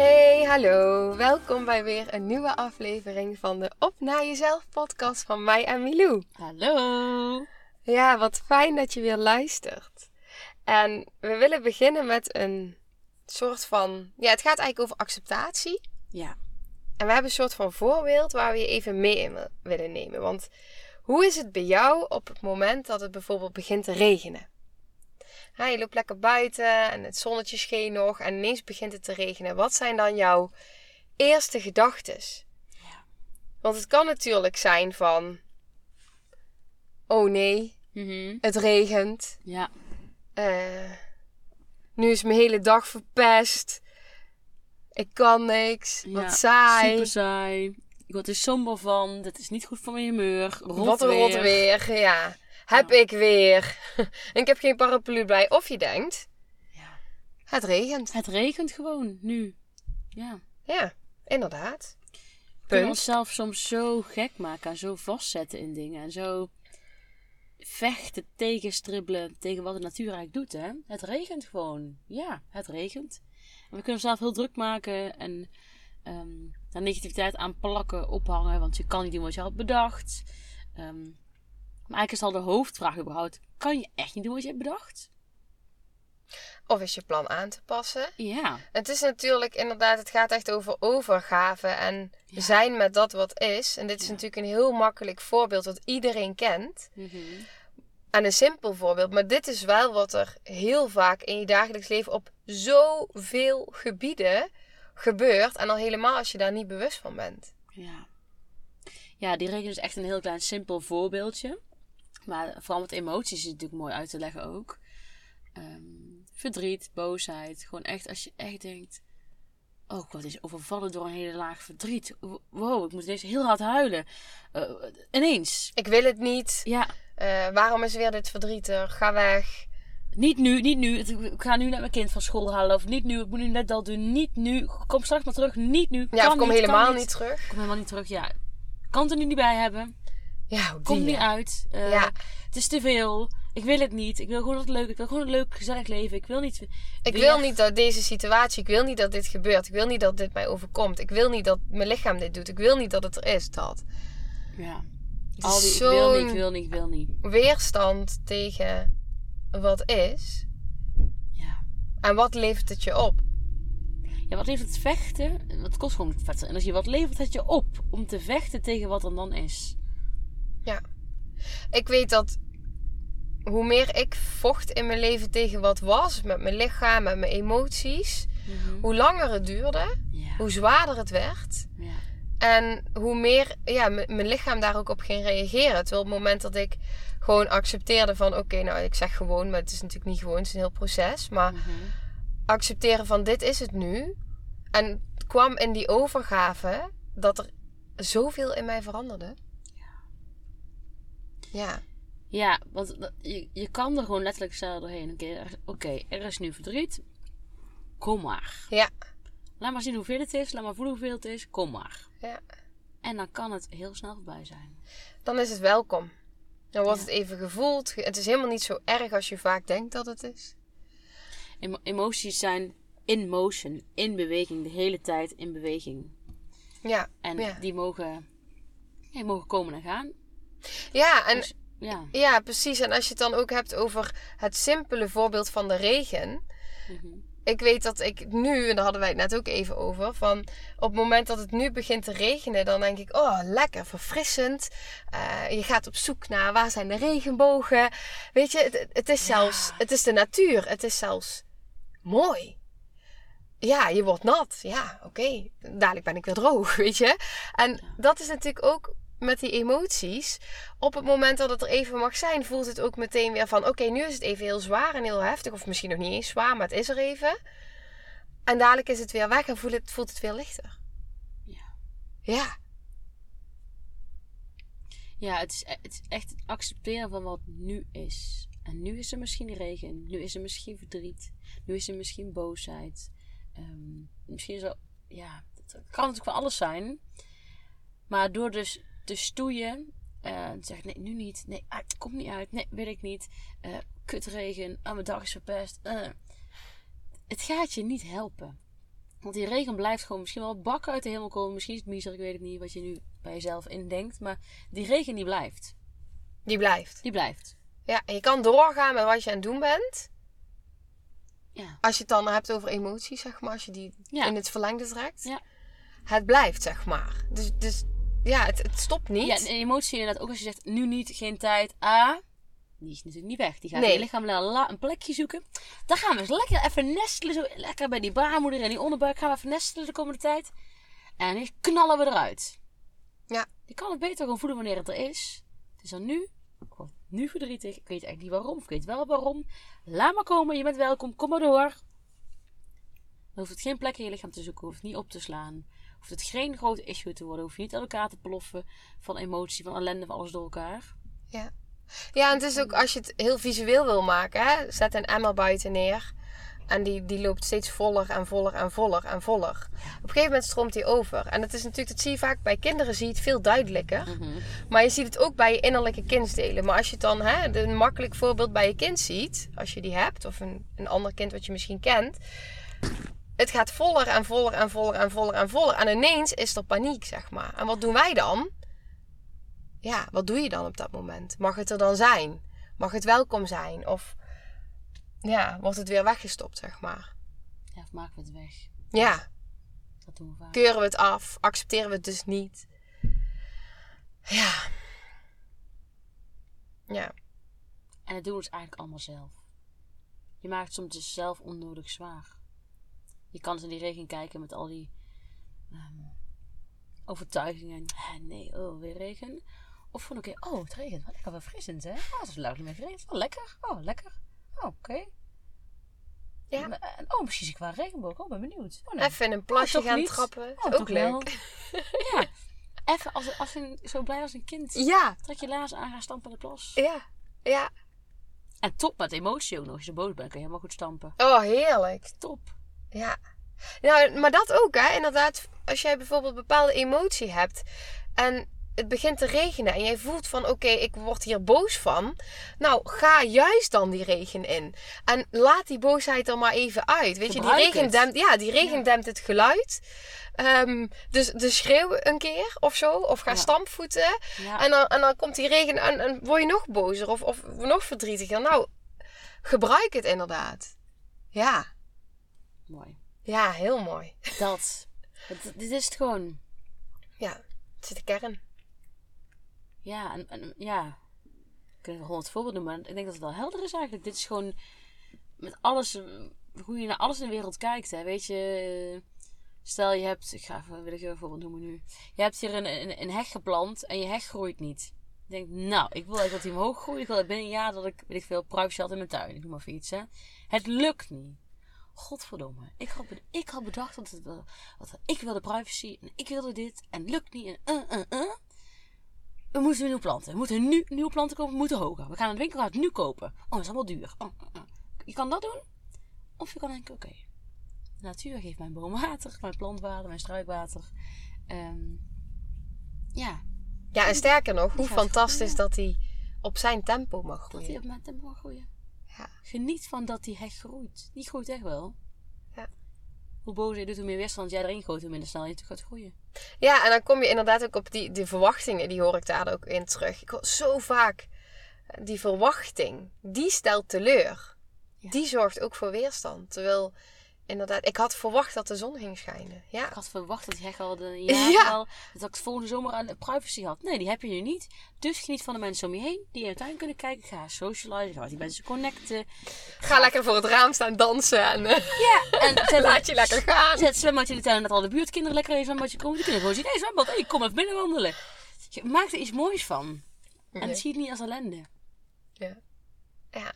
Hey, hallo. Welkom bij weer een nieuwe aflevering van de Op Naar Jezelf podcast van mij en Milou. Hallo! Ja, wat fijn dat je weer luistert. En we willen beginnen met een soort van... Ja, het gaat eigenlijk over acceptatie. Ja, En we hebben een soort van voorbeeld waar we je even mee in wil- willen nemen. Want hoe is het bij jou op het moment dat het bijvoorbeeld begint te regenen? Ja, je loopt lekker buiten en het zonnetje scheen nog en ineens begint het te regenen. Wat zijn dan jouw eerste gedachten? Want het kan natuurlijk zijn van... Oh nee, Mhm. het regent. ja, Eh, nu is mijn hele dag verpest. Ik kan niks. ja. Wat saai. Super saai. Ik word er somber van. Dit is niet goed voor mijn humeur. Rot Wat een weer. rot weer, ja. Heb ik weer. en ik heb geen paraplu bij. Of je denkt, Ja. het regent. Het regent gewoon nu. Ja. Ja, inderdaad. We kunnen onszelf soms zo gek maken en zo vastzetten in dingen. En zo vechten, tegenstribbelen tegen wat de natuur eigenlijk doet. Hè? Het regent gewoon. Ja, het regent. En we kunnen onszelf heel druk maken en ehm daar negativiteit aan plakken, ophangen. Want je kan niet doen wat je had bedacht. Ehm, maar eigenlijk is al de hoofdvraag überhaupt. Kan je echt niet doen wat je hebt bedacht? Of is je plan aan te passen? Ja. Het is natuurlijk inderdaad, het gaat echt over overgave en Ja. zijn met dat wat is. En dit is Ja. natuurlijk een heel makkelijk voorbeeld wat iedereen kent. Mhm. En een simpel voorbeeld, maar dit is wel wat er heel vaak in je dagelijks leven op zoveel gebieden gebeurt. En al helemaal als je daar niet bewust van bent. Ja. Ja, die regen is echt een heel klein simpel voorbeeldje. Maar vooral met emoties is het natuurlijk mooi uit te leggen ook. Ehm, verdriet, boosheid. Gewoon echt als je echt denkt... Oh, word eens overvallen door een hele laag verdriet. Wow, ik moet ineens heel hard huilen. Eh, ineens. Ik wil het niet. Ja, Eh, waarom is weer dit verdrietig? Ga weg. niet nu, niet nu. Ik ga nu net mijn kind van school halen. Of niet nu, ik moet nu net dat doen. Niet nu. Kom straks maar terug. Niet nu. Ja, Kan of kom niet, helemaal kan niet. terug. Kom helemaal niet terug, ja. Kan het er nu niet bij hebben. Ja, Komt niet uit. Eh, Ja. Het is te veel. Ik wil het niet. Ik wil gewoon het leuk. Ik wil gewoon een leuk, gezellig leven. Ik wil niet. Ik wil niet dat deze situatie, ik wil niet dat dit gebeurt. Ik wil niet dat dit mij overkomt. Ik wil niet dat mijn lichaam dit doet. Ik wil niet dat het er is, dat. Ja. Het Al die, ik wil niet, ik wil niet, ik wil niet. weerstand tegen wat is. Ja. En wat levert het je op? Ja, wat levert het vechten? Het kost gewoon vet energie. Wat levert het je op om te vechten tegen wat er dan is? Ja. Ik weet dat hoe meer ik vocht in mijn leven tegen wat was, met mijn lichaam, met mijn emoties, hoe langer het duurde, Ja. hoe zwaarder het werd. ja. En hoe meer ja, mijn lichaam daar ook op ging reageren. Terwijl op het moment dat ik gewoon accepteerde van... Oké, nou ik zeg gewoon, maar het is natuurlijk niet gewoon. Het is een heel proces. Maar Mhm. accepteren van dit is het nu. En het kwam in die overgave dat er zoveel in mij veranderde. Ja. Ja, want je, je kan er gewoon letterlijk zelf doorheen. Oké, er, oké, er is nu verdriet. Kom maar. Ja. Laat maar zien hoeveel het is. Laat maar voelen hoeveel het is. Kom maar. Ja. En dan kan het heel snel voorbij zijn. Dan is het welkom. Dan wordt Ja. het even gevoeld. Het is helemaal niet zo erg als je vaak denkt dat het is. Emo- emoties zijn in motion, in beweging, de hele tijd in beweging. Ja. En Ja. die mogen, die mogen komen en gaan. Ja, en Dus, ja. Ja, precies. En als je het dan ook hebt over het simpele voorbeeld van de regen. Mhm. Ik weet dat ik nu, en daar hadden wij het net ook even over, van op het moment dat het nu begint te regenen, dan denk ik, oh lekker, verfrissend. Eh, je gaat op zoek naar waar zijn de regenbogen. Weet je, het, het is Ja. zelfs, het is de natuur. Het is zelfs mooi. Ja, je wordt nat. Ja, oké. Dadelijk ben ik weer droog, weet je. En dat is natuurlijk ook met die emoties. Op het moment dat het er even mag zijn, voelt het ook meteen weer van: oké, nu is het even heel zwaar en heel heftig. Of misschien nog niet eens zwaar, maar het is er even. En dadelijk is het weer weg en voelt het, voelt het weer lichter. Ja. Ja. Ja, het is, het is echt het accepteren van wat nu is. En nu is er misschien regen, nu is er misschien verdriet, nu is er misschien boosheid. Ehm, misschien is er, ja, het kan natuurlijk van alles zijn. Maar door dus te stoeien, eh, te zeggen, nee, nu niet, nee, ah, het komt niet uit, nee, wil ik niet, eh kutregen, ah, mijn dag is verpest. eh. het gaat je niet helpen. Want die regen blijft gewoon misschien wel bakken uit de hemel komen. Misschien is het miezer, ik weet het niet wat je nu bij jezelf indenkt. Maar die regen die blijft. Die blijft. Die blijft. Ja, en je kan doorgaan met wat je aan het doen bent. Ja. Als je het dan hebt over emoties, zeg maar. Als je die Ja. in het verlengde trekt. Ja. Het blijft, zeg maar. Dus, dus ja, het, het stopt niet. Ja, en emotie inderdaad. Ook als je zegt, nu niet, geen tijd. A, die is natuurlijk niet weg. Die gaat Nee. in je lichaam een, plekje zoeken. Dan gaan we eens lekker even nestelen. Zo lekker bij die baarmoeder en die onderbuik gaan we even nestelen de komende tijd. En die knallen we eruit. Ja. Je kan het beter gewoon voelen wanneer het er is. Het is dan nu. Ik word nu verdrietig. Ik weet eigenlijk niet waarom. Of ik weet wel waarom. Laat maar komen. Je bent welkom. Kom maar door. Dan hoeft het geen plek in je lichaam te zoeken. Hoeft het niet op te slaan. Hoeft het geen grote issue te worden. Hoef je niet uit elkaar te ploffen. Van emotie, van ellende, van alles door elkaar. Ja. Ja, en het is ook als je het heel visueel wil maken, hè, zet een emmer buiten neer. En die, die loopt steeds voller en voller en voller en voller. Op een gegeven moment stroomt die over. En dat is natuurlijk, dat zie je vaak bij kinderen, zie je het veel duidelijker. Maar je ziet het ook bij je innerlijke kindsdelen. Maar als je het dan, hè, een makkelijk voorbeeld bij je kind ziet, als je die hebt, of een, een ander kind wat je misschien kent. Het gaat voller en voller en voller en voller en voller. En ineens is er paniek, zeg maar. En wat doen wij dan? ja, wat doe je dan op dat moment? Mag het er dan zijn? Mag het welkom zijn? Of ja, wordt het weer weggestopt, zeg maar? Ja, of maken we het weg. Ja, Dat doen we vaak. keuren we het af? Accepteren we het dus niet? Ja. Ja. En dat doen we dus eigenlijk allemaal zelf. Je maakt soms dus zelf onnodig zwaar. Je kan eens in die regen kijken met al die ehm, overtuigingen. Nee, oh, weer regen. Of van oké, oh, het regent. Wat lekker verfrissend, hè? Oh, het is leuk met regen. Oh, lekker. Oh, lekker. Oh, oké. Ja. En, en- oh, zie ik een regenboog. Oh, ben benieuwd. Oh, nee. Even in een plasje toch gaan niet? trappen. Oh, ook leuk. ja. Even als, als een, zo blij als een kind. Ja, Trek je laars aan, ga stampen in de plas. ja, ja. En top met emotie ook nog. Als je boos bent, kun je helemaal goed stampen. Oh, heerlijk. Top. Ja. Nou, maar dat ook, hè. Inderdaad, als jij bijvoorbeeld een bepaalde emotie hebt en het begint te regenen en jij voelt van, oké, ik word hier boos van. Nou, ga juist dan die regen in. En laat die boosheid er maar even uit. Weet je, die regen het. dempt, ja, die regen Ja. dempt het geluid. Ehm, dus, dus schreeuw een keer of zo. Of ga Ja. stampvoeten. Ja. En dan, en dan komt die regen en, en word je nog bozer of, of nog verdrietiger. Nou, gebruik het inderdaad. Ja, Mooi. ja, heel mooi. Dat. Het- dit is het gewoon. Ja, het zit de kern. Ja, en, en ja. Ik kan er honderd voorbeelden noemen, maar ik denk dat het wel helder is eigenlijk. Dit is gewoon met alles, hoe je naar alles in de wereld kijkt. Hè. Weet je, stel je hebt, ik ga even, wil ik een voorbeeld noemen nu. Je hebt hier een, een, een heg geplant en je heg groeit niet. Je denkt, nou, ik wil eigenlijk dat hij omhoog groeit. Ik wil binnen een jaar dat ik, weet ik veel, privacy had in mijn tuin. Ik noem maar even iets, hè. Het lukt niet. Godverdomme. Ik had, ik had bedacht dat het wel, wat, ik wilde privacy en ik wilde dit en het lukt niet en uh, uh, uh. We moeten nieuwe planten. We moeten nu nieuwe planten kopen. We moeten hoger. We gaan naar de winkel het nu kopen. Oh, dat is allemaal duur. Oh. Je kan dat doen. Of je kan denken, oké. De natuur geeft mijn boom water, mijn plant water, mijn struikwater. Ehm, ja, Ja, en sterker nog, hoe fantastisch groeien. dat hij op zijn tempo mag dat hij groeien. op mijn tempo mag groeien. Ja. Geniet van dat die heg groeit. Die groeit echt wel. Ja. Hoe boos je doet, hoe meer weerstand jij erin gooit, hoe minder snel je het gaat groeien. Ja, en dan kom je inderdaad ook op die, die verwachtingen, die hoor ik daar ook in terug. Ik hoor zo vaak die verwachting, die stelt teleur. Ja. Die zorgt ook voor weerstand. Terwijl, inderdaad, ik had verwacht dat de zon ging schijnen. Ja, Ik had verwacht dat heg al een jaar Ja. al, dat ik volgende zomer aan de privacy had. Nee, die heb je nu niet. Dus geniet van de mensen om je heen die in je tuin kunnen kijken. Ga socializen, ga met die mensen connecten. ga lekker voor het raam staan dansen en eh, Ja, en zet, laat je lekker gaan. zet het zwembadje in de tuin dat al de buurtkinderen lekker het zwembadje komen. Die kunnen gewoon zien, hé zwembad, hey, kom even binnen wandelen. Je maakt er iets moois van. En het zie je niet als ellende. Ja. ja.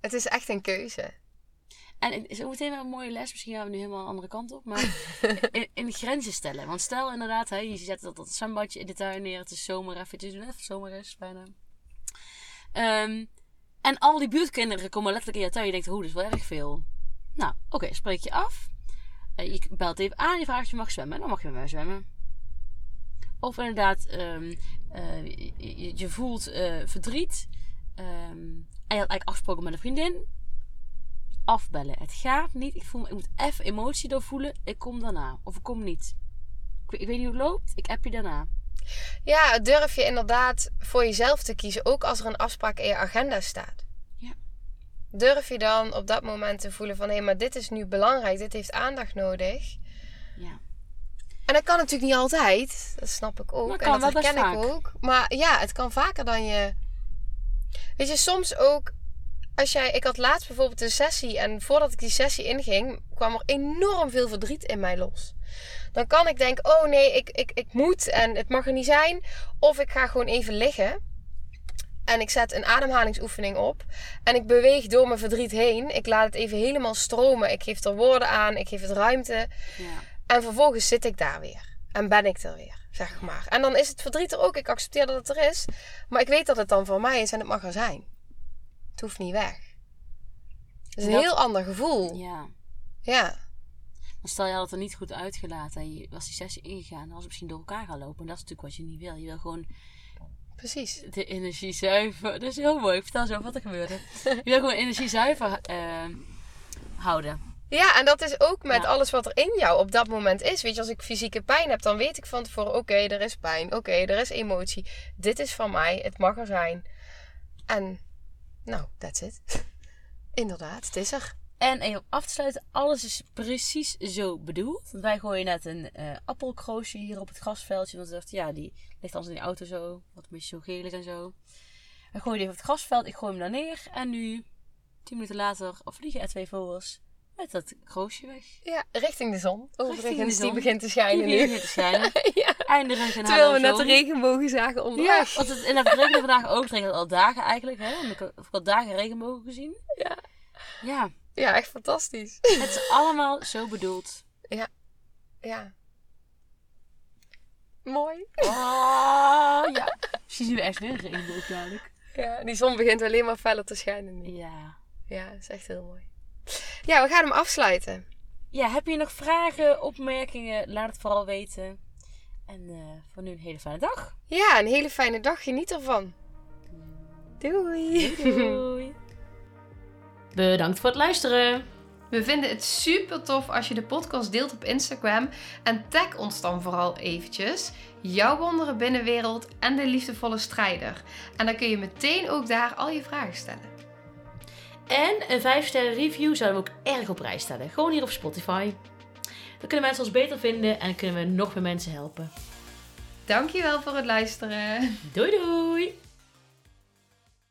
Het is echt een keuze. En het is ook meteen wel een mooie les. Misschien gaan we nu helemaal een andere kant op. Maar in, in grenzen stellen. Want stel inderdaad, hè, je zet dat, dat zwembadje in de tuin neer. Het is zomer eventjes. Even zomer is bijna. Ehm, en al die buurtkinderen komen letterlijk in je tuin. Je denkt, oh, dat is wel erg veel. Nou, oké, spreek je af. Uh, je belt even aan. Je vraagt of je mag zwemmen. Dan mag je met mij zwemmen. Of inderdaad, um, uh, je, je, voelt uh, verdriet. Um, en je had eigenlijk afgesproken met een vriendin. Afbellen. Het gaat niet. Ik, voel, ik moet even emotie doorvoelen. Ik kom daarna. Of ik kom niet. Ik, ik weet niet hoe het loopt. Ik app je daarna. Ja, durf je inderdaad voor jezelf te kiezen. Ook als er een afspraak in je agenda staat. Ja. Durf je dan op dat moment te voelen van... Hé, hey, maar dit is nu belangrijk. Dit heeft aandacht nodig. Ja. En dat kan natuurlijk niet altijd. Dat snap ik ook. En dat herken ik vaak. ook. Maar ja, het kan vaker dan je... Weet je, soms ook... Als jij... Ik had laatst bijvoorbeeld een sessie. En voordat ik die sessie inging... kwam er enorm veel verdriet in mij los. Dan kan ik denken... Oh nee, ik, ik, ik moet. En het mag er niet zijn. Of ik ga gewoon even liggen. En ik zet een ademhalingsoefening op. En ik beweeg door mijn verdriet heen. Ik laat het even helemaal stromen. Ik geef er woorden aan. Ik geef het ruimte. Ja. En vervolgens zit ik daar weer. En ben ik er weer, zeg maar. En dan is het verdriet er ook. Ik accepteer dat het er is. Maar ik weet dat het dan voor mij is en het mag er zijn. Het hoeft niet weg. Het is een Dat- heel ander gevoel. ja. Ja. Maar stel je had het er niet goed uitgelaten. En je was die sessie ingegaan. Dan was het misschien door elkaar gaan lopen. En dat is natuurlijk wat je niet wil. Je wil gewoon Precies. de energie zuiver. Dat is heel mooi. Ik vertel zo wat er gebeurde. Je wil gewoon energie zuiver eh, houden. Ja, en dat is ook met Ja. alles wat er in jou op dat moment is. Weet je, als ik fysieke pijn heb, dan weet ik van tevoren: oké, er is pijn. Oké, er is emotie. Dit is van mij. Het mag er zijn. En, nou, that's it. Inderdaad, het is er. En om af te sluiten, alles is precies zo bedoeld. Wij gooien net een eh appelkroosje hier op het grasveldje. Want we dachten, ja, die ligt anders in die auto zo. Wat een beetje zo gelig en zo. We gooien die even op het grasveld. Ik gooi hem daar neer. En nu, tien minuten later, vliegen er twee vogels met dat kroosje weg. Ja, richting de zon. Overigens, de die begint te schijnen Die nu. begint te schijnen. ja. En Terwijl we net de regenbogen zagen Ja, onderweg. want het, en het regende vandaag ook. Het regent al dagen eigenlijk. Hè? Ik heb al dagen regenbogen gezien. Ja. Ja, Ja, echt fantastisch. het is allemaal zo bedoeld. Ja. Mooi. Oh, ja. Misschien zien we echt weer een regenboog dadelijk. Ja, die zon begint alleen maar feller te schijnen nu. Ja. Ja, dat is echt heel mooi. Ja, we gaan hem afsluiten. Ja, heb je nog vragen, opmerkingen? Laat het vooral weten. En eh, voor nu een hele fijne dag. Ja, een hele fijne dag. Geniet ervan. Doei. Doei. Bedankt voor het luisteren. We vinden het super tof als je de podcast deelt op Instagram. En tag ons dan vooral eventjes. Jouw wonderen binnenwereld en de liefdevolle strijder. En dan kun je meteen ook daar al je vragen stellen. En een 5 sterren review zouden we ook erg op prijs stellen. Gewoon hier op Spotify. Dan kunnen mensen ons beter vinden en kunnen we nog meer mensen helpen. Dankjewel voor het luisteren. Doei doei!